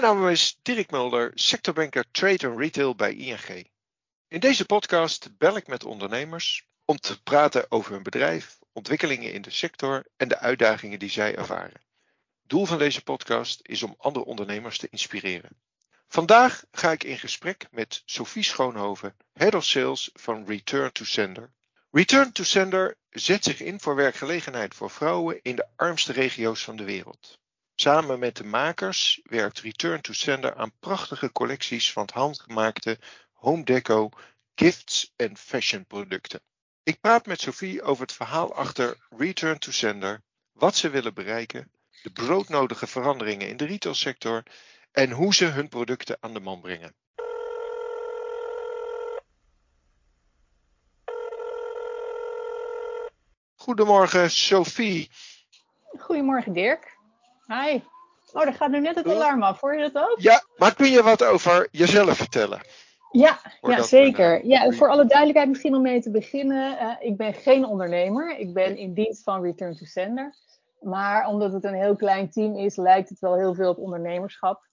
Mijn naam is Dirk Mulder, sectorbanker Trade and Retail bij ING. In deze podcast bel ik met ondernemers om te praten over hun bedrijf, ontwikkelingen in de sector en de uitdagingen die zij ervaren. Doel van deze podcast is om andere ondernemers te inspireren. Vandaag ga ik in gesprek met Sophie Schoonhoven, Head of Sales van Return to Sender. Return to Sender zet zich in voor werkgelegenheid voor vrouwen in de armste regio's van de wereld. Samen met de makers werkt Return to Sender aan prachtige collecties van handgemaakte home deco, gifts en fashion producten. Ik praat met Sophie over het verhaal achter Return to Sender, wat ze willen bereiken, de broodnodige veranderingen in de retailsector en hoe ze hun producten aan de man brengen. Goedemorgen Sophie. Goedemorgen Dirk. Hi. Oh, er gaat nu net het alarm af. Hoor je dat ook? Ja, maar kun je wat over jezelf vertellen? Ja, ja zeker. Ja, voor alle duidelijkheid misschien om mee te beginnen. Uh, ik ben geen ondernemer. Ik ben in dienst van Return to Sender. Maar omdat het een heel klein team is, lijkt het wel heel veel op ondernemerschap.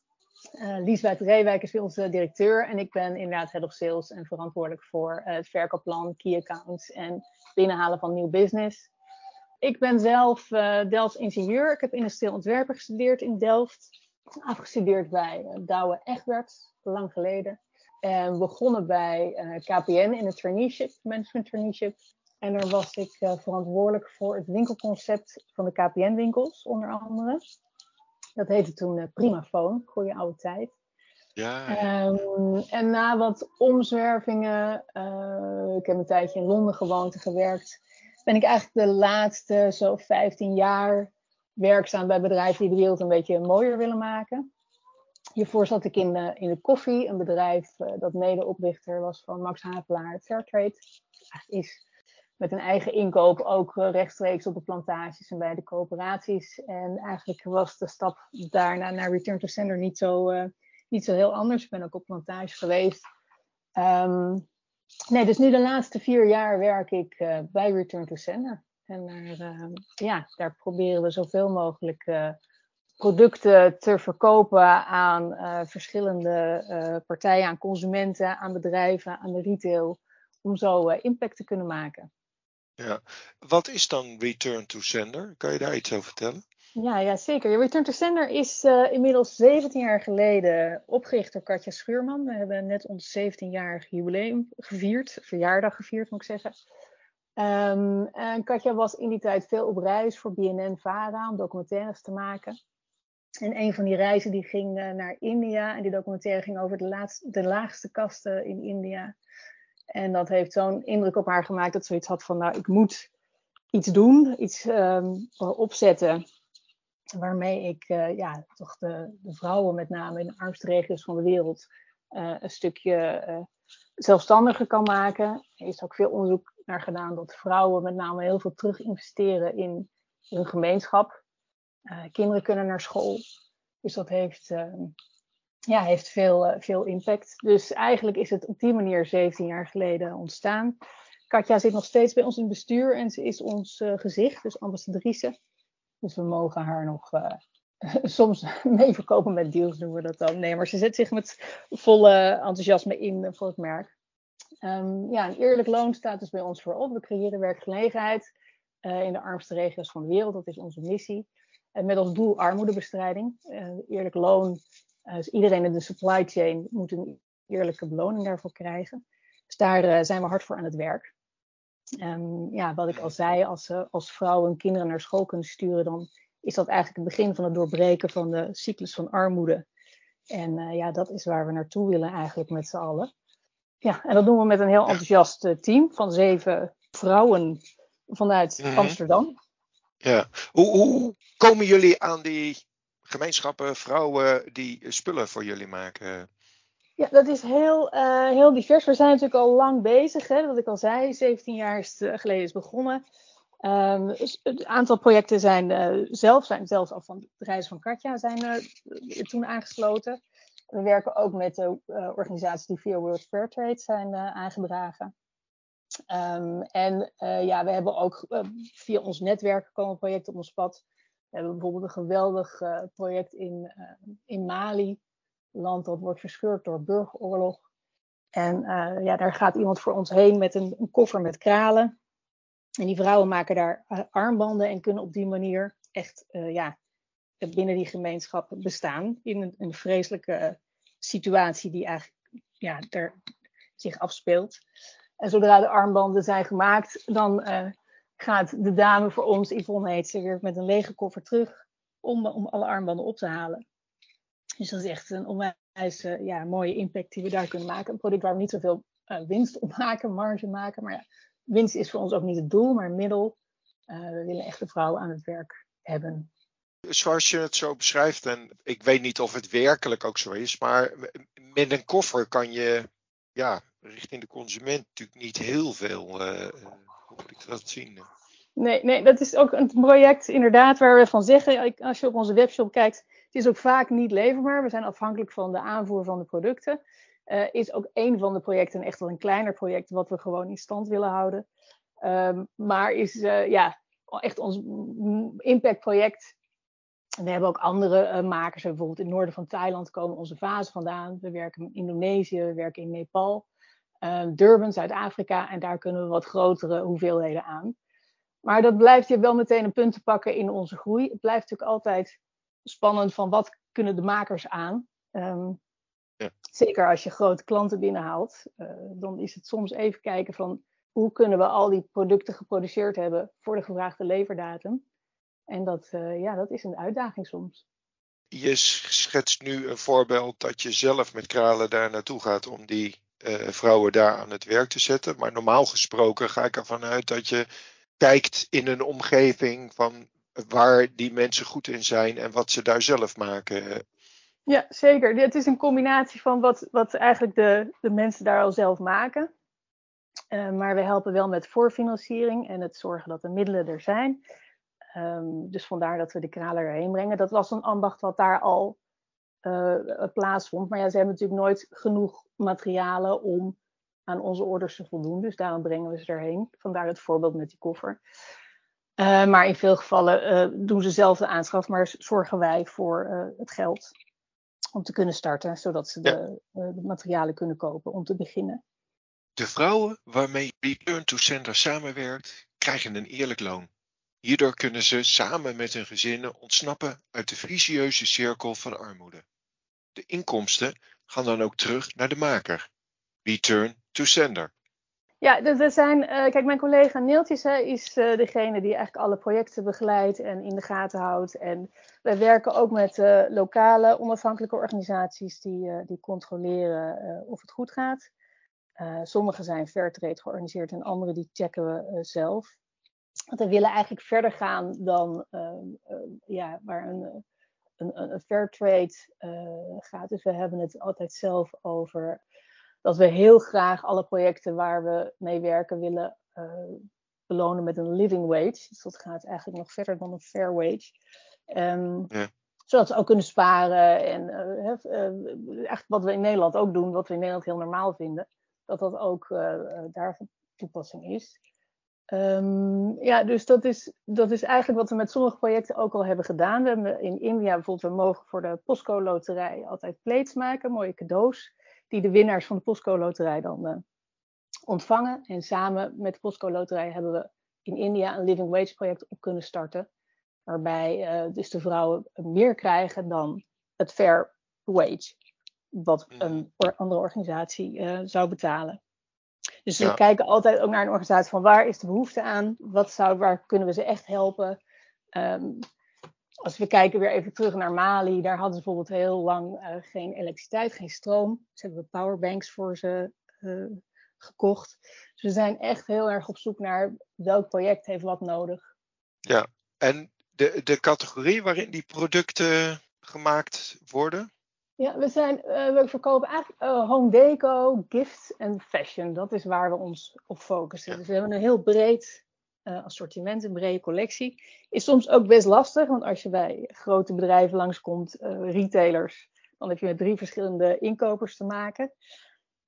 Uh, Liesbeth Reewijk is onze directeur en ik ben inderdaad head of sales en verantwoordelijk voor uh, het verkoopplan, key accounts en binnenhalen van nieuw business. Ik ben zelf uh, Delfts ingenieur. Ik heb industrieel ontwerper gestudeerd in Delft. Afgestudeerd bij Douwe Egberts, lang geleden. En begonnen bij KPN in het traineeship, management traineeship. En daar was ik verantwoordelijk voor het winkelconcept van de KPN-winkels, onder andere. Dat heette toen uh, Primafoon, goede oude tijd. Ja. Um, en na wat omzwervingen, uh, ik heb een tijdje in Londen gewoond en gewerkt, ben ik eigenlijk de laatste zo 15 jaar werkzaam bij bedrijven die de wereld een beetje mooier willen maken. Hiervoor zat ik in de, in de koffie, een bedrijf uh, dat medeoprichter was van Max Havelaar Fairtrade. Is met een eigen inkoop ook eh, rechtstreeks op de plantages en bij de coöperaties. En eigenlijk was de stap daarna naar Return to Sender niet zo, uh, niet zo heel anders. Ik ben ook op plantage geweest. Um, nee, dus nu de laatste vier jaar werk ik uh, bij Return to Sender. En daar, ja, daar proberen we zoveel mogelijk producten te verkopen aan verschillende partijen, aan consumenten, aan bedrijven, aan de retail om zo impact te kunnen maken. Ja. Wat is dan Return to Sender? Kan je daar iets over vertellen? Ja, ja zeker. Return to Sender is uh, inmiddels 17 jaar geleden opgericht door Katja Schuurman. We hebben net ons 17-jarig jubileum gevierd, verjaardag gevierd moet ik zeggen. Um, en Katja was in die tijd veel op reis voor BNN-Vara om documentaires te maken. En een van die reizen die ging uh, naar India en die documentaire ging over de, de laagste kasten in India. En dat heeft zo'n indruk op haar gemaakt dat ze zoiets had van, nou, ik moet iets doen, iets um, opzetten. Waarmee ik uh, ja, toch de, vrouwen, met name in de armste regio's van de wereld, uh, een stukje uh, zelfstandiger kan maken. Er is ook veel onderzoek naar gedaan dat vrouwen met name heel veel terug investeren in hun gemeenschap. kinderen kunnen naar school. Dus dat heeft ehm, ja, heeft veel, veel impact. Dus eigenlijk is het op die manier 17 jaar geleden ontstaan. Katja zit nog steeds bij ons in het bestuur en ze is ons gezicht, dus ambassadrice. Dus we mogen haar nog uh, soms mee verkopen met deals, doen we dat dan. Nee, maar ze zet zich met volle enthousiasme in voor het merk. Um, ja, een eerlijk loon staat dus bij ons voorop. We creëren werkgelegenheid in de armste regio's van de wereld. Dat is onze missie. En met als doel armoedebestrijding. eerlijk loon dus iedereen in de supply chain moet een eerlijke beloning daarvoor krijgen. Dus daar zijn we hard voor aan het werk. Um, ja, wat ik al zei, als, uh, als vrouwen kinderen naar school kunnen sturen, dan is dat eigenlijk het begin van het doorbreken van de cyclus van armoede. En uh, ja, dat is waar we naartoe willen eigenlijk met z'n allen. Ja, en dat doen we met een heel enthousiast team van zeven vrouwen vanuit mm -hmm. Amsterdam. Ja, hoe, hoe komen jullie aan die gemeenschappen, vrouwen die spullen voor jullie maken? Ja, dat is heel, uh, heel divers. We zijn natuurlijk al lang bezig. Hè? Wat ik al zei, 17 jaar is eh, geleden is begonnen. Um, aantal projecten zijn uh, zelf, zijn zelfs al van de reis van Katja, zijn toen aangesloten. We werken ook met organisaties die via World Fair Trade zijn aangedragen. Um, en ja, we hebben ook via ons netwerk komen projecten op ons pad. We hebben bijvoorbeeld een geweldig project in, in Mali. Land dat wordt verscheurd door burgeroorlog. En ja, daar gaat iemand voor ons heen met een, een koffer met kralen. En die vrouwen maken daar armbanden en kunnen op die manier echt ja, binnen die gemeenschap bestaan. In een, een vreselijke situatie die eigenlijk ja, er zich afspeelt. En zodra de armbanden zijn gemaakt, dan gaat de dame voor ons, Yvonne heet ze, weer met een lege koffer terug om, om alle armbanden op te halen. Dus dat is echt een onwijs uh, ja, mooie impact die we daar kunnen maken. Een product waar we niet zoveel uh, winst op maken, marge maken. Maar ja, winst is voor ons ook niet het doel, maar een middel. we willen echt de vrouw aan het werk hebben zoals je het zo beschrijft, en ik weet niet of het werkelijk ook zo is, maar met een koffer kan je ja, richting de consument natuurlijk niet heel veel. Hoe moet ik dat zien? Nee, nee, dat is ook een project inderdaad waar we van zeggen, als je op onze webshop kijkt, het is ook vaak niet leverbaar. We zijn afhankelijk van de aanvoer van de producten. Uh, is ook een van de projecten echt wel een kleiner project wat we gewoon in stand willen houden. Um, maar is uh, ja, echt ons impactproject we hebben ook andere uh, makers. Bijvoorbeeld in het noorden van Thailand komen onze vazen vandaan. We werken in Indonesië, we werken in Nepal. Uh, Durban, Zuid-Afrika. En daar kunnen we wat grotere hoeveelheden aan. Maar dat blijft je wel meteen een punt te pakken in onze groei. Het blijft natuurlijk altijd spannend van wat kunnen de makers aan. Um, ja. Zeker als je grote klanten binnenhaalt. Uh, dan is het soms even kijken van hoe kunnen we al die producten geproduceerd hebben voor de gevraagde leverdatum. En dat, uh, ja, dat is een uitdaging soms. Je schetst nu een voorbeeld dat je zelf met kralen daar naartoe gaat om die uh, vrouwen daar aan het werk te zetten. Maar normaal gesproken ga ik ervan uit dat je kijkt in een omgeving van waar die mensen goed in zijn en wat ze daar zelf maken. Ja, zeker. Het is een combinatie van wat, wat eigenlijk de, de mensen daar al zelf maken. Uh, maar we helpen wel met voorfinanciering en het zorgen dat de middelen er zijn. Um, dus vandaar dat we de kralen erheen brengen. Dat was een ambacht wat daar al uh, plaatsvond. Maar ja, ze hebben natuurlijk nooit genoeg materialen om aan onze orders te voldoen. Dus daarom brengen we ze erheen. Vandaar het voorbeeld met die koffer. Uh, maar in veel gevallen uh, doen ze zelf de aanschaf, maar zorgen wij voor het geld om te kunnen starten, zodat ze de, de, materialen kunnen kopen om te beginnen. De vrouwen waarmee Return to Sender samenwerkt, krijgen een eerlijk loon. Hierdoor kunnen ze samen met hun gezinnen ontsnappen uit de vicieuze cirkel van armoede. De inkomsten gaan dan ook terug naar de maker. Return to sender. Ja, dus er zijn, uh, kijk, mijn collega Neeltjes is uh, degene die eigenlijk alle projecten begeleidt en in de gaten houdt. En wij werken ook met uh, lokale onafhankelijke organisaties die, die controleren of het goed gaat. sommige zijn Fairtrade georganiseerd en andere die checken we zelf. Want we willen eigenlijk verder gaan dan ehm, ehm, ja, waar een, een, een fair trade uh, gaat. Dus we hebben het altijd zelf over dat we heel graag alle projecten waar we mee werken willen uh, belonen met een living wage. Dus dat gaat eigenlijk nog verder dan een fair wage. Um, ja. Zodat ze ook kunnen sparen en uh, echt wat we in Nederland ook doen, wat we in Nederland heel normaal vinden, dat dat ook daar van toepassing is. Um, ja, dus dat is, dat is eigenlijk wat we met sommige projecten ook al hebben gedaan. We hebben in India bijvoorbeeld, we mogen voor de Postco Loterij altijd plates maken, mooie cadeaus, die de winnaars van de Postco Loterij dan uh, ontvangen. En samen met de Postco Loterij hebben we in India een Living Wage project op kunnen starten. Waarbij uh, dus de vrouwen meer krijgen dan het Fair Wage, wat mm. een andere organisatie uh, zou betalen. Dus we kijken altijd ook naar een organisatie van waar is de behoefte aan? Wat zou, waar kunnen we ze echt helpen? Um, als we kijken weer even terug naar Mali, daar hadden ze bijvoorbeeld heel lang uh, geen elektriciteit, geen stroom. Dus hebben we powerbanks voor ze uh, gekocht. Dus we zijn echt heel erg op zoek naar welk project heeft wat nodig. Ja, en de, de categorie waarin die producten gemaakt worden? Ja, we, zijn, uh, we verkopen eigenlijk uh, home deco, gifts en fashion. Dat is waar we ons op focussen. Dus we hebben een heel breed uh, assortiment, een brede collectie. Is soms ook best lastig, want als je bij grote bedrijven langskomt, retailers, dan heb je met drie verschillende inkopers te maken.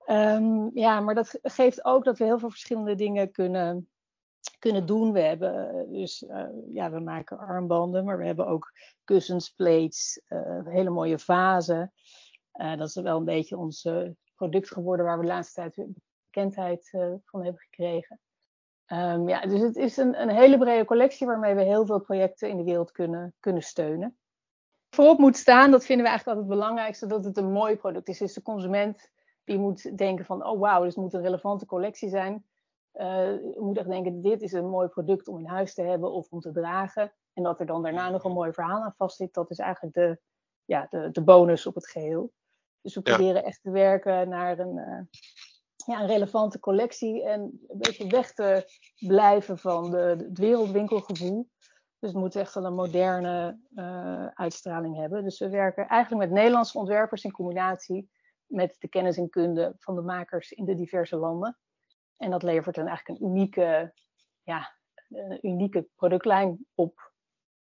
Um, ja, maar dat geeft ook dat we heel veel verschillende dingen kunnen kunnen doen. We hebben eh, dus, ja, we maken armbanden, maar we hebben ook kussens, plates, hele mooie vazen. dat is wel een beetje ons product geworden waar we de laatste tijd bekendheid van hebben gekregen. Ehm, ja, dus het is een, een, hele brede collectie waarmee we heel veel projecten in de wereld kunnen, kunnen steunen. Voorop moet staan, dat vinden we eigenlijk altijd het belangrijkste, dat het een mooi product is. Dus de consument die moet denken van, oh wauw, dit moet een relevante collectie zijn. Uh, moet echt denken, dit is een mooi product om in huis te hebben of om te dragen. En dat er dan daarna nog een mooi verhaal aan vastzit, dat is eigenlijk de, ja, de, de bonus op het geheel. Dus we proberen echt te werken naar een, uh, ja, een relevante collectie en een beetje weg te blijven van de, het wereldwinkelgevoel. Dus het moet echt wel een moderne uh, uitstraling hebben. Dus we werken eigenlijk met Nederlandse ontwerpers in combinatie met de kennis en kunde van de makers in de diverse landen. En dat levert dan eigenlijk een unieke, ja, een unieke productlijn op.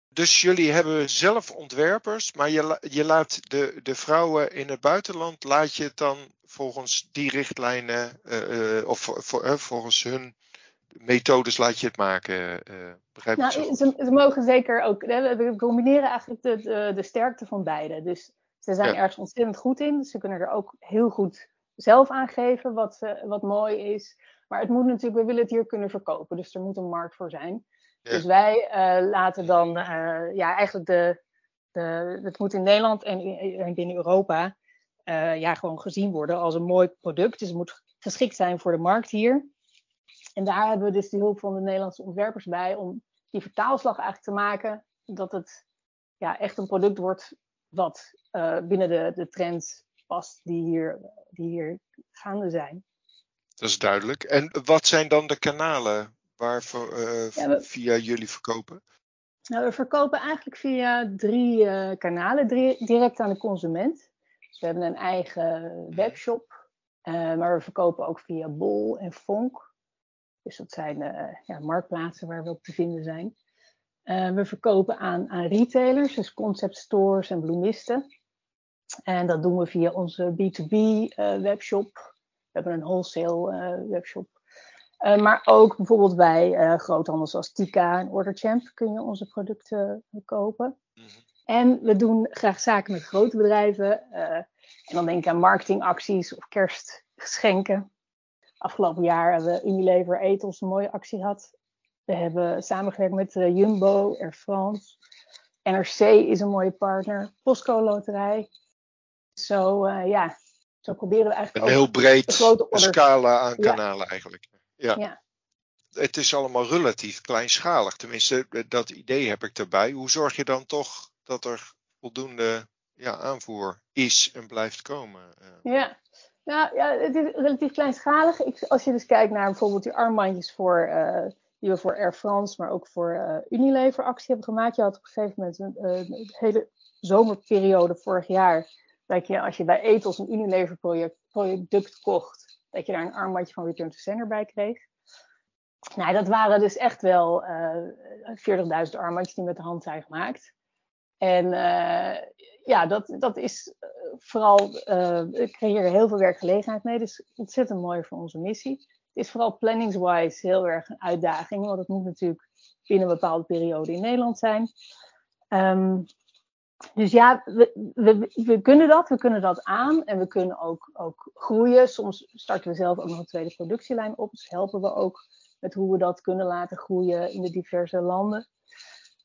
Dus jullie hebben zelf ontwerpers, maar je, je laat de, de vrouwen in het buitenland, laat je het dan volgens die richtlijnen uh, uh, of voor, uh, volgens hun methodes laat je het maken? begrijp nou? Ze, ze, mogen zeker ook. We combineren eigenlijk de, de, de sterkte van beide. Dus ze zijn ja. ergens ontzettend goed in. Ze kunnen er ook heel goed zelf aangeven wat, wat mooi is. Maar het moet natuurlijk, we willen het hier kunnen verkopen. Dus er moet een markt voor zijn. Ja. Dus wij laten dan ja, eigenlijk de, de. Het moet in Nederland en, en binnen Europa uh, ja, gewoon gezien worden als een mooi product. Dus het moet geschikt zijn voor de markt hier. En daar hebben we dus de hulp van de Nederlandse ontwerpers bij om die vertaalslag eigenlijk te maken. Dat het ja, echt een product wordt wat uh, binnen de, de trends past die hier, die hier gaande zijn. Dat is duidelijk. En wat zijn dan de kanalen waar uh, ja, we, via jullie verkopen? Nou, we verkopen eigenlijk via drie uh, kanalen. Drie, direct aan de consument. We hebben een eigen webshop, uh, maar we verkopen ook via Bol en Fonk. Dus dat zijn uh, ja, marktplaatsen waar we op te vinden zijn. Uh, we verkopen aan, aan retailers, dus concept stores en bloemisten. En dat doen we via onze B2B webshop. We hebben een wholesale webshop. maar ook bijvoorbeeld bij groothandels zoals Tika en Orderchamp kun je onze producten kopen. -hmm. En we doen graag zaken met grote bedrijven. Uh, en dan denk ik aan marketingacties of kerstgeschenken. Afgelopen jaar hebben we Unilever Ethos een mooie actie gehad. We hebben samengewerkt met uh, Jumbo, Air France. NRC is een mooie partner. Postco Loterij. Zo, uh, ja, zo proberen we eigenlijk een heel breed scala aan kanalen eigenlijk. Ja. ja. Het is allemaal relatief kleinschalig. Tenminste, dat idee heb ik erbij. Hoe zorg je dan toch dat er voldoende ja, aanvoer is en blijft komen. Eh. Ja. Nou ja, het is relatief kleinschalig. Als je dus kijkt naar bijvoorbeeld die armbandjes voor, uh, die we voor Air France, maar ook voor uh, Unilever actie hebben gemaakt. Je had op een gegeven moment een, hele zomerperiode vorig jaar. Dat je als je bij Ethos een Unilever project, product kocht, dat je daar een armbandje van Return to Sender bij kreeg. Nou, dat waren dus echt wel uh, 40.000 armbandjes die met de hand zijn gemaakt. En uh, ja, dat, dat is uh, vooral, uh, ik creëer heel veel werkgelegenheid mee. Dus ontzettend mooi voor onze missie. Het is vooral planningswise heel erg een uitdaging, want het moet natuurlijk binnen een bepaalde periode in Nederland zijn. Um, dus ja, we, we, we, kunnen dat, we kunnen dat aan en we kunnen ook, ook groeien. Soms starten we zelf ook nog een tweede productielijn op, dus helpen we ook met hoe we dat kunnen laten groeien in de diverse landen.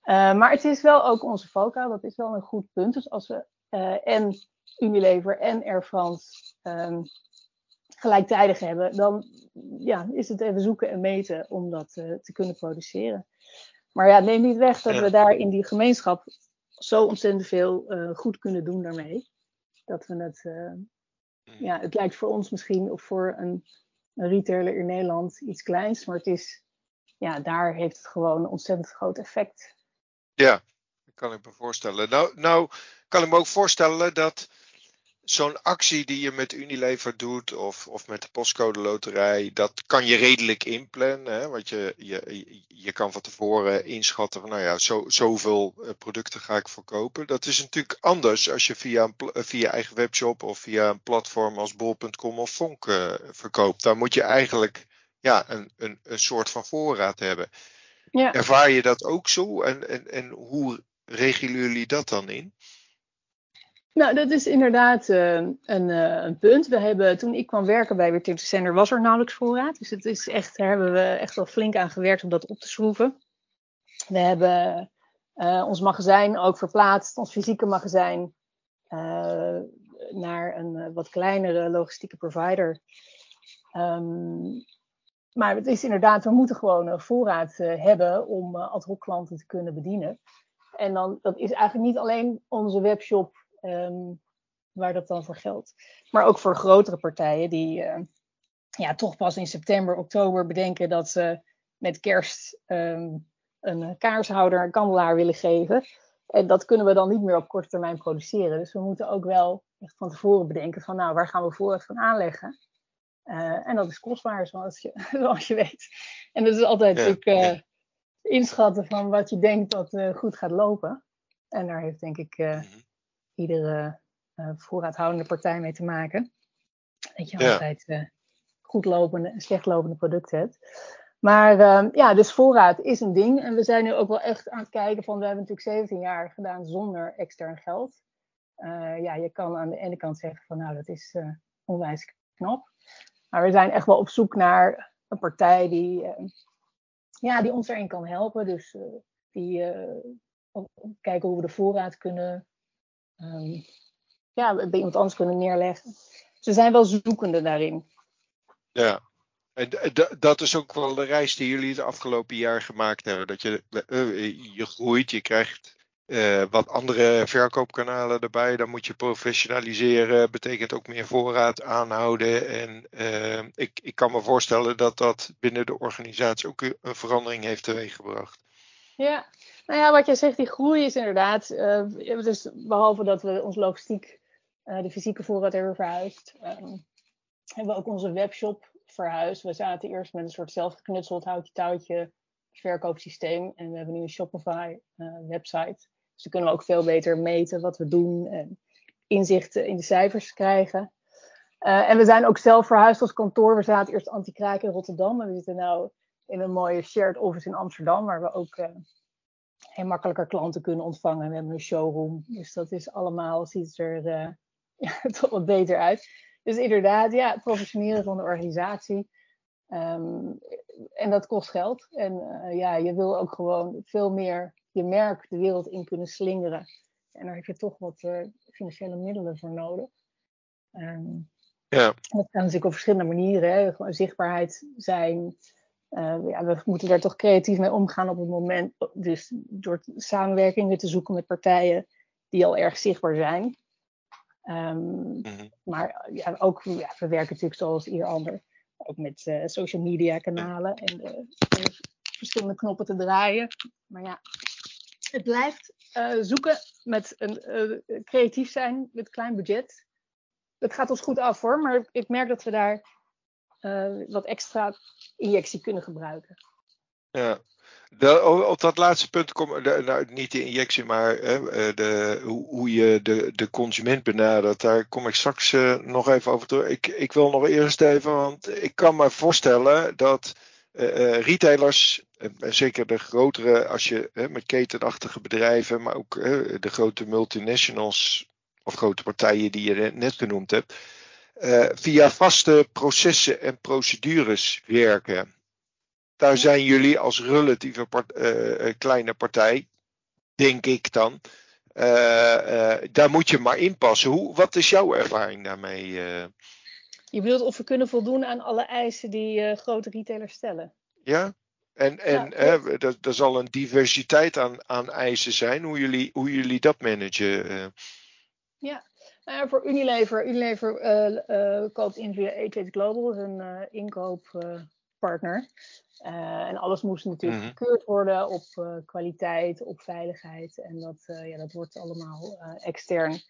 Uh, maar het is wel ook onze foca, dat is wel een goed punt. Dus als we uh, en Unilever en Air France um, gelijktijdig hebben, dan ja, is het even zoeken en meten om dat uh, te kunnen produceren. Maar ja, neem niet weg dat we daar in die gemeenschap zo ontzettend veel goed kunnen doen daarmee. Dat we het, mm. ja, het lijkt voor ons misschien of voor een, een retailer in Nederland iets kleins, maar het is, ja, daar heeft het gewoon een ontzettend groot effect. Ja, dat kan ik me voorstellen. Nou, nou kan ik me ook voorstellen dat zo'n actie die je met Unilever doet of, of met de postcode loterij, dat kan je redelijk inplannen. Hè? Want je, je, je kan van tevoren inschatten van nou ja, zo, zoveel eh, producten ga ik verkopen. Dat is natuurlijk anders als je via, een, via eigen webshop of via een platform als bol.com of Fonk uh, verkoopt. Daar moet je eigenlijk ja, een, een, een soort van voorraad hebben. Ja. Ervaar je dat ook zo en, en, en hoe regelen jullie dat dan in? Nou, dat is inderdaad uh, een, uh, een, punt. We hebben, toen ik kwam werken bij Weer Center, was er nauwelijks voorraad. Dus het is echt, daar hebben we echt wel flink aan gewerkt om dat op te schroeven. We hebben uh, ons magazijn ook verplaatst, ons fysieke magazijn, naar een wat kleinere logistieke provider. Um, maar het is inderdaad, we moeten gewoon voorraad hebben om ad hoc klanten te kunnen bedienen. En dan, dat is eigenlijk niet alleen onze webshop um, waar dat dan voor geldt. Maar ook voor grotere partijen die uh, ja, toch pas in september, oktober bedenken dat ze met kerst um, een kaarshouder, een kandelaar willen geven. En dat kunnen we dan niet meer op korte termijn produceren. Dus we moeten ook wel echt van tevoren bedenken van nou, waar gaan we vooruit van aanleggen? Uh, en dat is kostbaar, zoals je, zoals je weet. En dat is altijd ja, natuurlijk uh, inschatten van wat je denkt dat uh, goed gaat lopen. En daar heeft denk ik mm -hmm iedere voorraadhoudende partij mee te maken. Dat je ja. altijd goed lopende en slecht lopende producten hebt. Maar uh, ja, dus voorraad is een ding. En we zijn nu ook wel echt aan het kijken van, we hebben natuurlijk 17 jaar gedaan zonder extern geld. Ja, je kan aan de ene kant zeggen van, nou, dat is onwijs knap. Maar we zijn echt wel op zoek naar een partij die, ja, die ons erin kan helpen. Dus die kijken hoe we de voorraad kunnen um, ja, bij iemand anders kunnen neerleggen. Ze zijn wel zoekende daarin. Ja, en dat is ook wel de reis die jullie het afgelopen jaar gemaakt hebben. Dat je, je groeit, je krijgt uh, wat andere verkoopkanalen erbij. Dan moet je professionaliseren. Betekent ook meer voorraad aanhouden. En uh, ik, ik kan me voorstellen dat dat binnen de organisatie ook een verandering heeft teweeggebracht. Ja, nou ja, wat jij zegt, die groei is inderdaad. Uh, dus behalve dat we ons logistiek, de fysieke voorraad hebben verhuisd, um, hebben we ook onze webshop verhuisd. We zaten eerst met een soort zelfgeknutseld houtje-touwtje verkoopsysteem. En we hebben nu een Shopify website. Dus dan kunnen we ook veel beter meten wat we doen en inzichten in de cijfers krijgen. en we zijn ook zelf verhuisd als kantoor. We zaten eerst anti-kraak in Rotterdam. En we zitten nu in een mooie shared office in Amsterdam, waar we ook en makkelijker klanten kunnen ontvangen. We hebben een showroom, dus dat is allemaal, ziet er uh, toch wat beter uit. Dus inderdaad, ja, het professioneren van de organisatie. Um, en dat kost geld. En ja, je wil ook gewoon veel meer je merk de wereld in kunnen slingeren. En daar heb je toch wat uh, financiële middelen voor nodig. Um, ja. Dat kan natuurlijk op verschillende manieren. Hè. Gewoon zichtbaarheid zijn, uh, ja, we moeten daar toch creatief mee omgaan op het moment. Dus door samenwerkingen te zoeken met partijen die al erg zichtbaar zijn. Um, mm-hmm. Maar ja, ook, ja, we werken natuurlijk zoals ieder ander. Ook met uh, social media kanalen en uh, verschillende knoppen te draaien. Maar ja, het blijft zoeken met een creatief zijn met klein budget. Het gaat ons goed af hoor, maar ik merk dat we daar wat extra injectie kunnen gebruiken. Ja, op dat laatste punt kom nou, niet de injectie, maar hè, eh, de, hoe je de, de consument benadert. Daar kom ik straks nog even over terug. Ik, ik wil nog eerst even, want ik kan me voorstellen dat uh, retailers, zeker de grotere, als je met ketenachtige bedrijven, maar ook de grote multinationals of grote partijen die je net genoemd hebt, uh, via vaste processen en procedures werken. Daar zijn jullie als relatieve kleine partij, denk ik dan, daar moet je maar inpassen. Hoe, wat is jouw ervaring daarmee? Je bedoelt of we kunnen voldoen aan alle eisen die grote retailers stellen? Ja, en, en ja, er, zal een diversiteit aan, aan eisen zijn, hoe jullie, hoe jullie dat managen. Ja, nou, voor Unilever, Unilever uh, uh, koopt in via H8 Global, uh, inkooppartner. en alles moest natuurlijk mm gekeurd worden op kwaliteit, op veiligheid. En dat, ja, dat wordt allemaal extern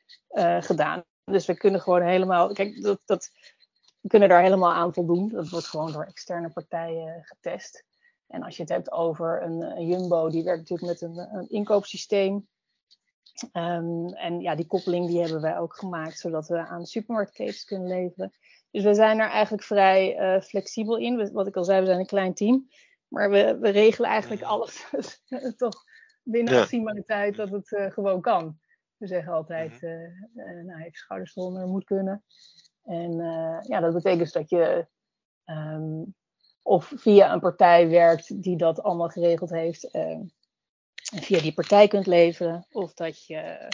gedaan. Dus we kunnen gewoon helemaal, kijk, dat, dat, kunnen daar helemaal aan voldoen. Dat wordt gewoon door externe partijen getest. En als je het hebt over een, een Jumbo, die werkt natuurlijk met een, een inkoopsysteem. Um, en ja, die koppeling die hebben wij ook gemaakt, zodat we aan supermarktketens kunnen leveren. Dus we zijn er eigenlijk vrij uh, flexibel in. Wat ik al zei, we zijn een klein team. Maar we, we regelen eigenlijk alles toch binnen ja. tijd dat het uh, gewoon kan. We zeggen altijd, mm nou, even schouders eronder moet kunnen. En ja, dat betekent dat je ehm, of via een partij werkt die dat allemaal geregeld heeft. en via die partij kunt leveren. Of dat je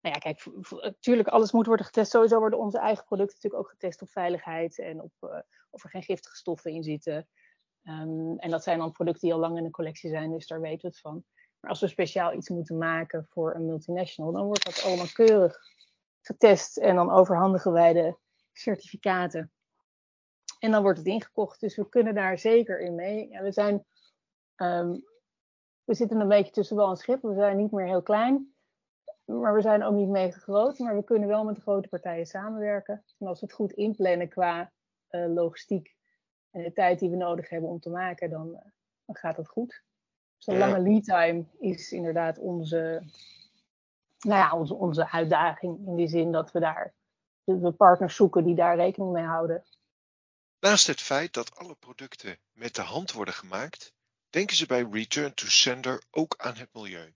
nou ja, kijk, natuurlijk, alles moet worden getest. Sowieso worden onze eigen producten natuurlijk ook getest op veiligheid en op uh, of er geen giftige stoffen in zitten. Um, en dat zijn dan producten die al lang in de collectie zijn, dus daar weten we het van. Maar als we speciaal iets moeten maken voor een multinational, dan wordt dat allemaal keurig getest en dan overhandigen wij de certificaten. En dan wordt het ingekocht. Dus we kunnen daar zeker in mee. Ja, we zijn, um, we zitten een beetje tussen wel en schip. We zijn niet meer heel klein. Maar we zijn ook niet mega groot, maar we kunnen wel met de grote partijen samenwerken. En als we het goed inplannen qua uh, logistiek en de tijd die we nodig hebben om te maken, dan, uh, dan gaat het goed. Zo'n dus lange lead time is inderdaad onze, nou ja, onze, onze uitdaging. In die zin dat we daar we partners zoeken die daar rekening mee houden. Naast het feit dat alle producten met de hand worden gemaakt, denken ze bij Return to Sender ook aan het milieu.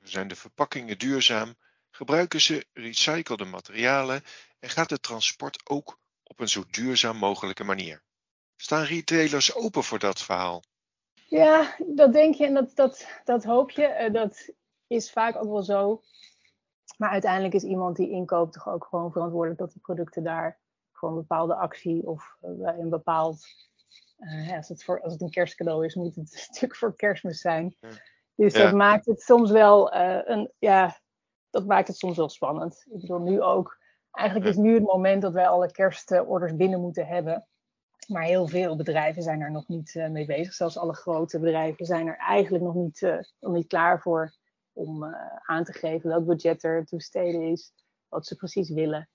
Zijn de verpakkingen duurzaam? Gebruiken ze recyclede materialen? En gaat het transport ook op een zo duurzaam mogelijke manier? Staan retailers open voor dat verhaal? Ja, dat denk je en dat, dat, dat hoop je. Eh, dat is vaak ook wel zo. Maar uiteindelijk is iemand die inkoopt toch ook gewoon verantwoordelijk dat die producten daar voor een bepaalde actie of bij een bepaald. Uh, als, het voor, als het een kerstcadeau is, moet het natuurlijk voor kerstmis zijn. Ja. Dus dat maakt het soms wel uh, een, ja, dat maakt het soms wel spannend. Ik bedoel, nu ook. Eigenlijk is nu het moment dat wij alle kerstorders binnen moeten hebben. Maar heel veel bedrijven zijn er nog niet uh, mee bezig. Zelfs alle grote bedrijven zijn er eigenlijk nog niet, uh, nog niet klaar voor om aan te geven welk budget er te besteden is, wat ze precies willen.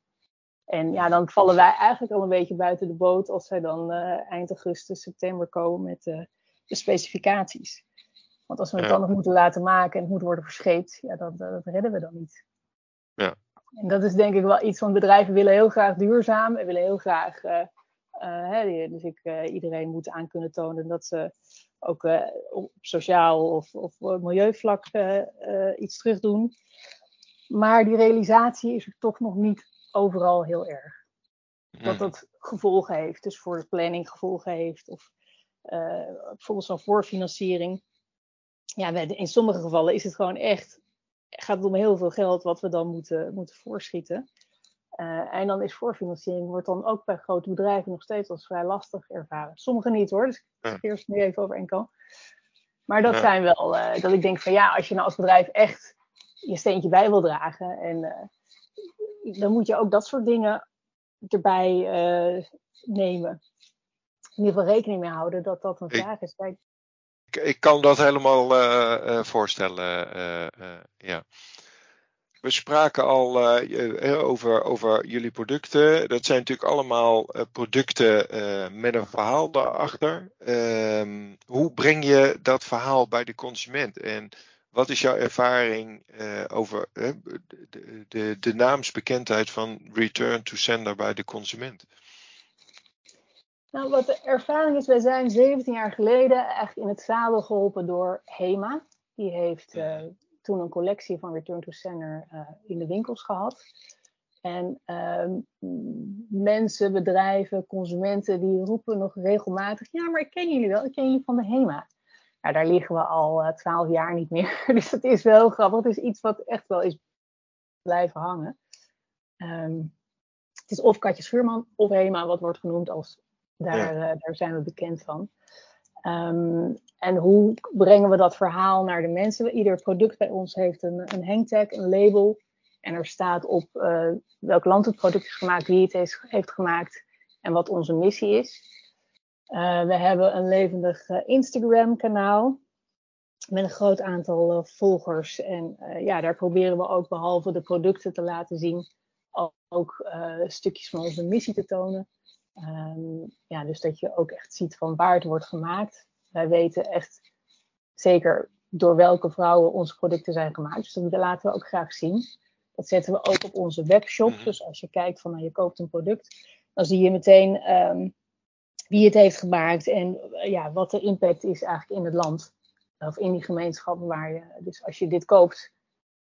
En ja, dan vallen wij eigenlijk al een beetje buiten de boot als zij dan eind augustus, september komen met de specificaties. Want als we het dan nog moeten laten maken en het moet worden verscheept, ja, dat, dat redden we dan niet. Ja. En dat is denk ik wel iets, want bedrijven willen heel graag duurzaam en willen heel graag. Uh, hè, dus ik, iedereen moet aan kunnen tonen dat ze ook op sociaal of, of milieuvlak iets terug doen. Maar die realisatie is er toch nog niet overal heel erg. Dat mhm. dat gevolgen heeft, dus voor de planning gevolgen heeft. Of bijvoorbeeld zo'n voorfinanciering ja, in sommige gevallen is het gewoon echt, gaat het om heel veel geld wat we dan moeten, moeten voorschieten. Uh, en dan is voorfinanciering wordt dan ook bij grote bedrijven nog steeds als vrij lastig ervaren. Sommige niet hoor, dus ik eerst nu even over enkel. Maar dat zijn wel, uh, dat ik denk van ja, als je nou als bedrijf echt je steentje bij wil dragen, en, uh, dan moet je ook dat soort dingen erbij nemen. In ieder geval rekening mee houden dat dat een vraag is. Ik, ik kan dat helemaal voorstellen. Ja. We spraken al over, over jullie producten. Dat zijn natuurlijk allemaal producten met een verhaal daarachter. Ehm, hoe breng je dat verhaal bij de consument? En wat is jouw ervaring over de, de, de naamsbekendheid van Return to Sender bij de consument? Nou, wat de ervaring is, wij zijn 17 jaar geleden echt in het zadel geholpen door HEMA. Die heeft toen een collectie van Return to Sender uh, in de winkels gehad. En uh, mensen, bedrijven, consumenten, die roepen nog regelmatig: Ja, maar ik ken jullie wel, ik ken jullie van de HEMA. Nou, daar liggen we al 12 eh, jaar niet meer. dus dat is wel grappig. Het is iets wat echt wel is blijven hangen. Um, het is of Katje Schuurman of HEMA, wat wordt genoemd als daar, eh, daar zijn we bekend van. Um, en hoe brengen we dat verhaal naar de mensen? Ieder product bij ons heeft een, een hangtag, een label. En er staat op uh, welk land het product is gemaakt, wie het heeft, gemaakt en wat onze missie is. Uh, we hebben een levendig Instagram-kanaal met een groot aantal volgers. En ja, daar proberen we ook behalve de producten te laten zien, ook stukjes van onze missie te tonen. Um, ja, dus dat je ook echt ziet van waar het wordt gemaakt. Wij weten echt zeker door welke vrouwen onze producten zijn gemaakt. Dus dat laten we ook graag zien. Dat zetten we ook op onze webshop. Mhm. Dus als je kijkt van nou, je koopt een product, dan zie je meteen um, wie het heeft gemaakt en uh, ja, wat de impact is eigenlijk in het land. Of in die gemeenschap waar je. Dus als je dit koopt,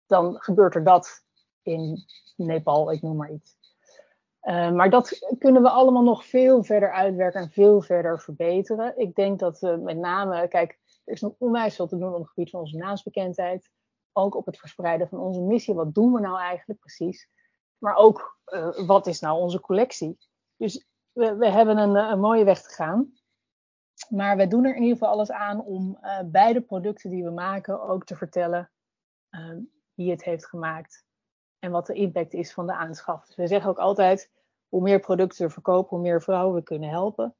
dan gebeurt er dat in Nepal, ik noem maar iets. Uh, maar dat kunnen we allemaal nog veel verder uitwerken en veel verder verbeteren. Ik denk dat we met name, kijk, er is nog onwijs veel te doen op het gebied van onze naamsbekendheid. Ook op het verspreiden van onze missie. Wat doen we nou eigenlijk precies? Maar ook, uh, wat is nou onze collectie? Dus we, we hebben een, een, mooie weg te gaan. Maar we doen er in ieder geval alles aan om uh, bij de producten die we maken ook te vertellen wie het heeft gemaakt en wat de impact is van de aanschaf. Dus we zeggen ook altijd, hoe meer producten we verkopen, hoe meer vrouwen we kunnen helpen.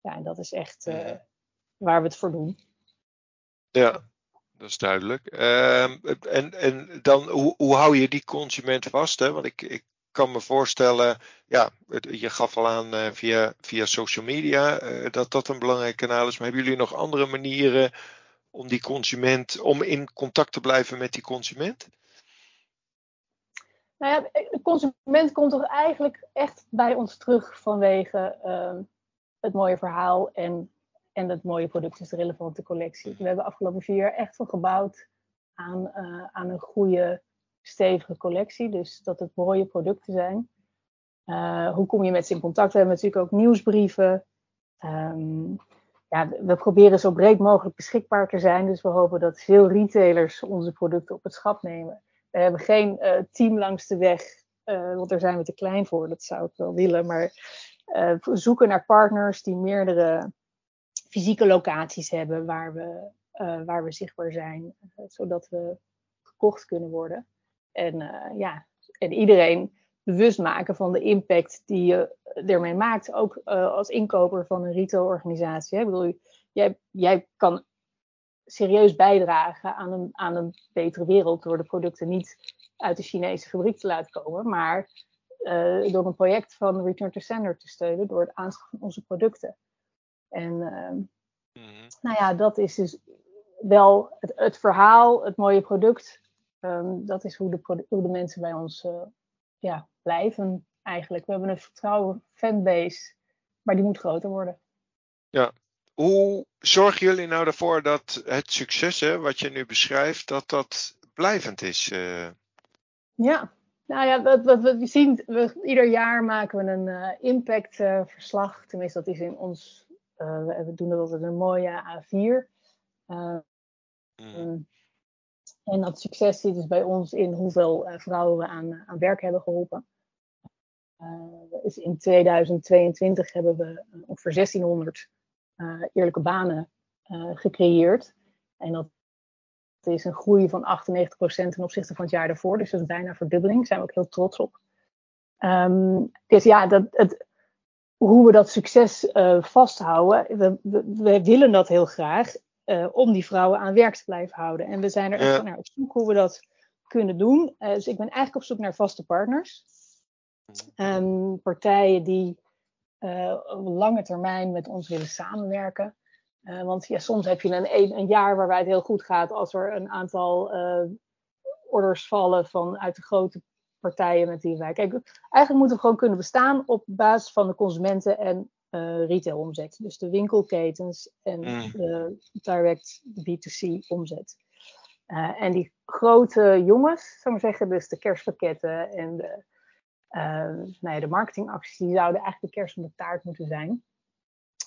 Ja, en dat is echt uh, waar we het voor doen. Ja, dat is duidelijk. Uh, en, en dan, hoe, hoe hou je die consument vast? Hè? Want ik, ik kan me voorstellen, ja, je gaf al aan uh, via, via social media uh, dat dat een belangrijk kanaal is. Maar hebben jullie nog andere manieren om die consument, om in contact te blijven met die consument? Nou ja, de consument komt toch eigenlijk echt bij ons terug vanwege uh, het mooie verhaal en, en het mooie product, dus de relevante collectie. We hebben afgelopen vier jaar echt wel gebouwd aan, uh, aan een goede, stevige collectie. Dus dat het mooie producten zijn. Uh, hoe kom je met ze in contact? We hebben natuurlijk ook nieuwsbrieven. Um, ja, we proberen zo breed mogelijk beschikbaar te zijn. Dus we hopen dat veel retailers onze producten op het schap nemen. We hebben geen uh, team langs de weg, uh, want daar zijn we te klein voor. Dat zou ik wel willen. Maar we zoeken naar partners die meerdere fysieke locaties hebben waar we, waar we zichtbaar zijn, zodat we gekocht kunnen worden. En, ja, en iedereen bewust maken van de impact die je ermee maakt, ook als inkoper van een retailorganisatie. Ik bedoel, jij, jij kan serieus bijdragen aan een, aan een betere wereld door de producten niet uit de Chinese fabriek te laten komen, maar uh, door een project van Return to Sender te steunen door het aanschaffen van onze producten. En uh, mm-hmm. nou ja, dat is dus wel het, het verhaal, het mooie product. Um, dat is hoe de, hoe de mensen bij ons uh, ja, blijven eigenlijk. We hebben een vertrouwen fanbase, maar die moet groter worden. Ja, hoe zorgen jullie nou ervoor dat het succes hè, wat je nu beschrijft, dat dat blijvend is? Uh... Ja, nou ja, wat, wat, wat we zien, we, ieder jaar maken we een uh, impactverslag. Uh, Tenminste, dat is in ons, uh, we doen dat altijd een mooie A4. Mm. En dat succes zit dus bij ons in hoeveel vrouwen we aan, aan werk hebben geholpen. dus in 2022 hebben we ongeveer 1600 uh, eerlijke banen uh, gecreëerd. En dat is een groei van 98% ten opzichte van het jaar daarvoor. Dus dat is bijna verdubbeling. Daar zijn we ook heel trots op. Um, dus ja, dat, het, hoe we dat succes uh, vasthouden, we, we, we, willen dat heel graag om die vrouwen aan werk te blijven houden. En we zijn er echt naar op zoek hoe we dat kunnen doen. dus ik ben eigenlijk op zoek naar vaste partners. Um, partijen die op lange termijn met ons willen samenwerken. Uh, want ja, soms heb je een, een, jaar waarbij het heel goed gaat als er een aantal uh, orders vallen vanuit de grote partijen met die wij. Kijk, eigenlijk moeten we gewoon kunnen bestaan op basis van de consumenten en retailomzet. Dus de winkelketens en mm. de direct B2C omzet. en die grote jongens, zou ik maar zeggen, dus de kerstpakketten en de uh, nou ja, de marketingacties die zouden eigenlijk de kerst op de taart moeten zijn.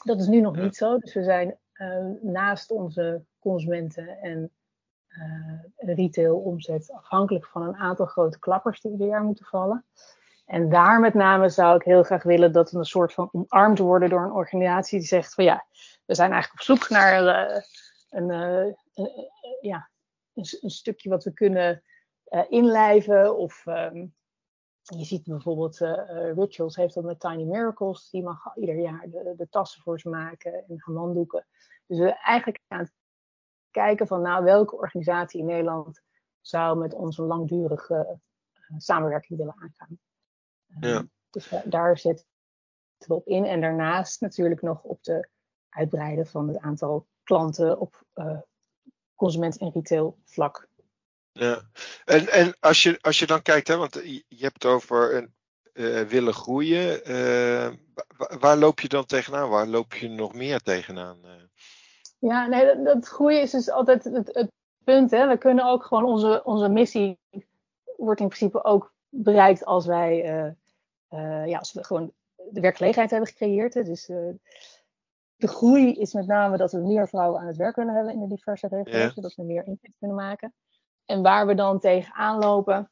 Dat is nu nog niet zo. Dus we zijn uh, naast onze consumenten en uh, retail omzet afhankelijk van een aantal grote klappers die ieder jaar moeten vallen. En daar met name zou ik heel graag willen dat we een soort van omarmd worden door een organisatie die zegt van ja, we zijn eigenlijk op zoek naar uh, een, een, ja, een, een, stukje wat we kunnen inlijven of um, je ziet bijvoorbeeld uh, Rituals heeft dat met Tiny Miracles. Die mag ieder jaar de, de tassen voor ze maken en handdoeken. Dus we eigenlijk aan het kijken van nou, welke organisatie in Nederland zou met ons een langdurige uh, samenwerking willen aangaan. Ja. Dus daar zetten we op in. En daarnaast natuurlijk nog op de uitbreiden van het aantal klanten op consument- en retail vlak. Ja, en, en als, je, als je dan kijkt, hè, want je hebt het over een, uh, willen groeien. Uh, waar loop je dan tegenaan? Waar loop je nog meer tegenaan? Uh? Ja, nee, dat, dat, groeien is dus altijd het, het punt. Hè. We kunnen ook gewoon onze, onze missie wordt in principe ook bereikt als wij, ja, als we gewoon de werkgelegenheid hebben gecreëerd. Dus de groei is met name dat we meer vrouwen aan het werk kunnen hebben in de diverse regio's, zodat we meer impact kunnen maken. En waar we dan tegenaan lopen.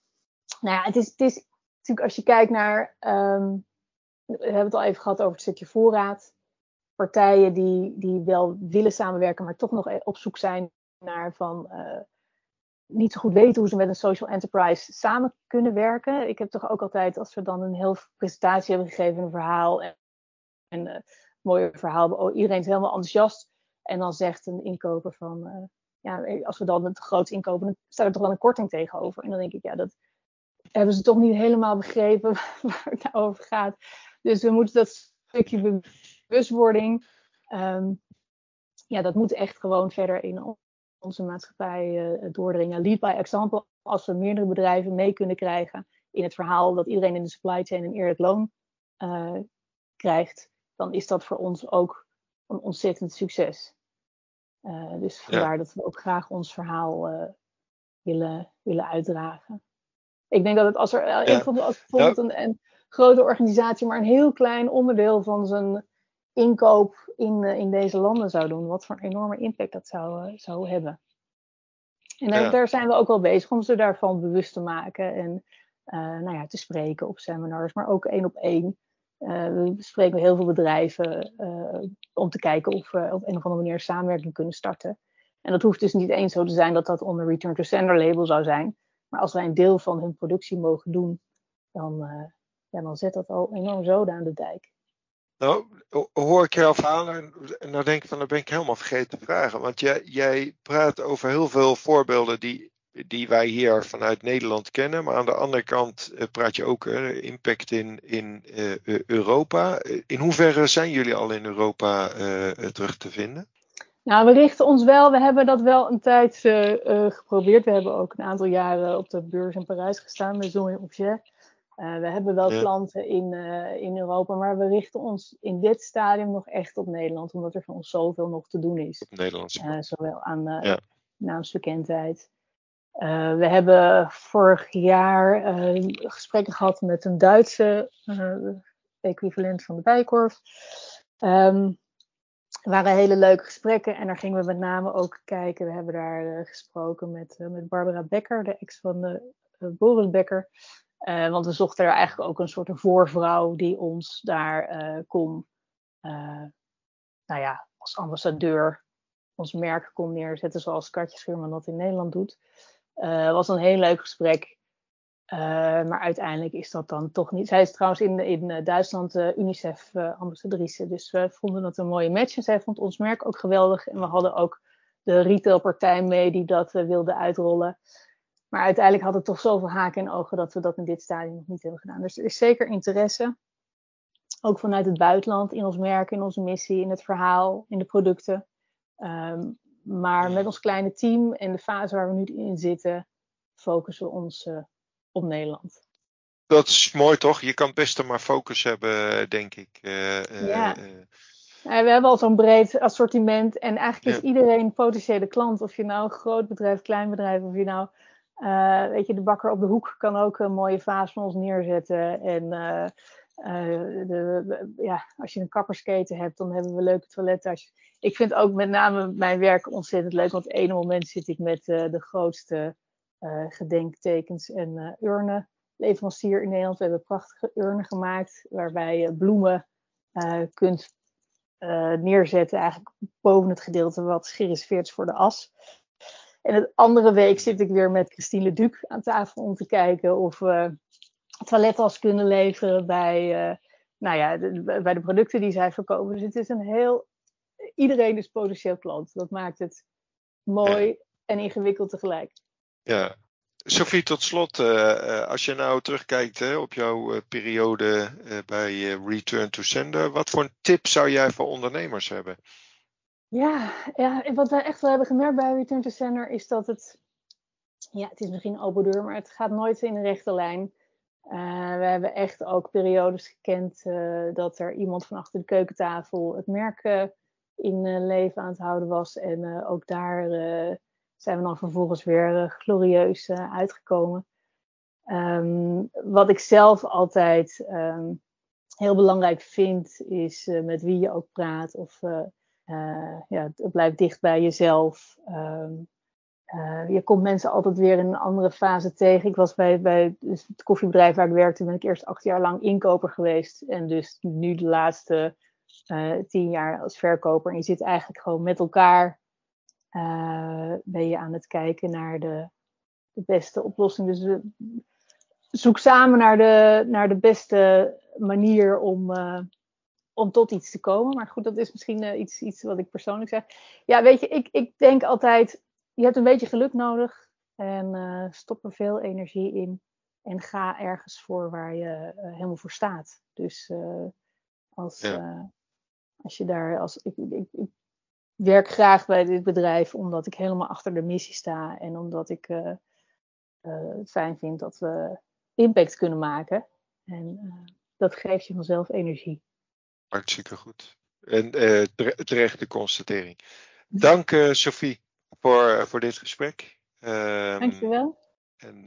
Nou ja, het is, het is natuurlijk als je kijkt naar. Ehm, we hebben het al even gehad over het stukje voorraad. Partijen die, die wel willen samenwerken, maar toch nog op zoek zijn naar van. Uh, niet zo goed weten hoe ze met een social enterprise samen kunnen werken. Ik heb toch ook altijd, als we dan een heel presentatie hebben gegeven, een verhaal en, en uh, mooie verhaal, iedereen is helemaal enthousiast. En dan zegt een inkoper van, uh, ja, als we dan het groot inkopen, dan staat er toch wel een korting tegenover. En dan denk ik, ja, dat hebben ze toch niet helemaal begrepen waar het nou over gaat. Dus we moeten dat stukje bewustwording, um, ja, dat moet echt gewoon verder in onze maatschappij uh, doordringen. Lead by example, als we meerdere bedrijven mee kunnen krijgen in het verhaal dat iedereen in de supply chain een eerlijk loon uh, krijgt, dan is dat voor ons ook een ontzettend succes. Uh, dus vandaar dat we ook graag ons verhaal uh, willen, willen uitdragen. Ik denk dat het als er ja. als bijvoorbeeld een, een, grote organisatie maar een heel klein onderdeel van zijn inkoop in, uh, in deze landen zou doen, wat voor een enorme impact dat zou, zou hebben. En daar, daar, zijn we ook wel bezig om ze daarvan bewust te maken en nou ja, te spreken op seminars, maar ook één op één. Uh, we spreken heel veel bedrijven uh, om te kijken of we op een of andere manier samenwerking kunnen starten. En dat hoeft dus niet eens zo te zijn dat dat onder Return to Sender label zou zijn. Maar als wij een deel van hun productie mogen doen, dan, uh, ja, dan zet dat al enorm zoden aan de dijk. Nou, hoor ik jouw verhaal en, dan denk ik van, dan ben ik helemaal vergeten te vragen. Want jij, jij praat over heel veel voorbeelden die die wij hier vanuit Nederland kennen. Maar aan de andere kant uh, praat je ook uh, impact in, in uh, Europa. In hoeverre zijn jullie al in Europa terug te vinden? Nou, we richten ons wel, we hebben dat wel een tijd geprobeerd. We hebben ook een aantal jaren op de beurs in Parijs gestaan met Zoe Objet. we hebben wel ja. klanten in, in Europa, maar we richten ons in dit stadium nog echt op Nederland, omdat er voor ons zoveel nog te doen is. Op Nederlands. zowel aan ja. naamsbekendheid, uh, we hebben vorig jaar uh, gesprekken gehad met een Duitse uh, equivalent van de Bijkorf. Um, waren hele leuke gesprekken en daar gingen we met name ook kijken. We hebben daar gesproken met, met Barbara Becker, de ex van de Boris Becker. want we zochten er eigenlijk ook een soort voorvrouw die ons daar kon, nou ja, als ambassadeur ons merk kon neerzetten, zoals Katje Schuurman dat in Nederland doet. Uh, was een heel leuk gesprek. Uh, maar uiteindelijk is dat dan toch niet. Zij is trouwens in, in eh, Duitsland uh, UNICEF-ambassadrice. dus we vonden het een mooie match. En zij vond ons merk ook geweldig. En we hadden ook de retailpartij mee die dat wilde uitrollen. Maar uiteindelijk had het toch zoveel haken en ogen dat we dat in dit stadium nog niet hebben gedaan. Dus er is zeker interesse. Ook vanuit het buitenland in ons merk, in onze missie, in het verhaal, in de producten. Um, maar met ons kleine team en de fase waar we nu in zitten, focussen we ons uh, op Nederland. Dat is mooi toch? Je kan best maar focus hebben, denk ik. Uh, ja. we hebben al zo'n breed assortiment en eigenlijk is iedereen potentiële klant. Of je nou een groot bedrijf, klein bedrijf, of je nou, weet je, de bakker op de hoek kan ook een mooie vaas van ons neerzetten. En uh, de, ja, als je een kappersketen hebt, dan hebben we leuke toiletten. Ik vind ook met name mijn werk ontzettend leuk, want op het ene moment zit ik met uh, de grootste uh, gedenktekens en urnen leverancier in Nederland. We hebben prachtige urnen gemaakt waarbij je bloemen kunt neerzetten, eigenlijk boven het gedeelte wat gereserveerd is voor de as. En de andere week zit ik weer met Christine Duc aan tafel om te kijken of we toilettas kunnen leveren bij, uh, nou ja, de, bij de producten die zij verkopen. Dus het is een heel. Iedereen is potentieel klant. Dat maakt het mooi en ingewikkeld tegelijk. Ja. Sophie, tot slot, uh, als je nou terugkijkt hè, op jouw uh, periode bij Return to Sender, wat voor een tip zou jij voor ondernemers hebben? Ja, ja, wat wij echt wel hebben gemerkt bij Return to Sender is dat het, ja, het is misschien een open deur, maar het gaat nooit in een rechte lijn. Uh, we hebben echt ook periodes gekend uh, dat er iemand van achter de keukentafel het merk uh, in leven aan het houden was. En ook daar zijn we dan vervolgens weer glorieus uitgekomen. Ehm, wat ik zelf altijd ehm, heel belangrijk vind, is met wie je ook praat. Of ja, blijf dicht bij jezelf. Um, je komt mensen altijd weer in een andere fase tegen. Ik was bij, bij dus het koffiebedrijf waar ik werkte, ben ik eerst acht jaar lang inkoper geweest. En dus nu de laatste tien jaar als verkoper. En je zit eigenlijk gewoon met elkaar. ben je aan het kijken naar de, de beste oplossing. Dus zoek samen naar de, naar de beste manier om, om tot iets te komen. Maar goed, dat is misschien iets, iets wat ik persoonlijk zeg. Ja, weet je, ik, ik denk altijd, je hebt een beetje geluk nodig. En uh, stop er veel energie in. En ga ergens voor waar je helemaal voor staat. Dus als, ja. als je daar, als, ik, ik, ik, werk graag bij dit bedrijf omdat ik helemaal achter de missie sta. En omdat ik het fijn vind dat we impact kunnen maken. En dat geeft je vanzelf energie. Hartstikke goed. En terechte constatering. Dank Sophie voor, voor dit gesprek. Um, Dankjewel. En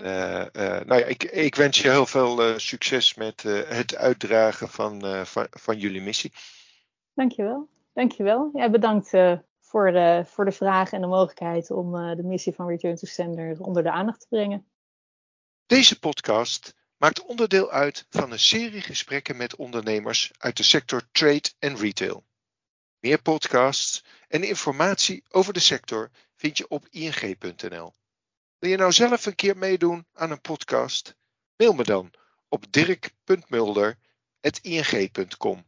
nou ja, ik, ik, wens je heel veel succes met het uitdragen van, van, van, jullie missie. Dankjewel. Dankjewel. Ja, bedankt voor, voor de vraag en de mogelijkheid om de missie van Return to Sender onder de aandacht te brengen. Deze podcast maakt onderdeel uit van een serie gesprekken met ondernemers uit de sector trade en retail. Meer podcasts en informatie over de sector vind je op ing.nl. Wil je nou zelf een keer meedoen aan een podcast? Mail me dan op dirk.mulder.ing.com.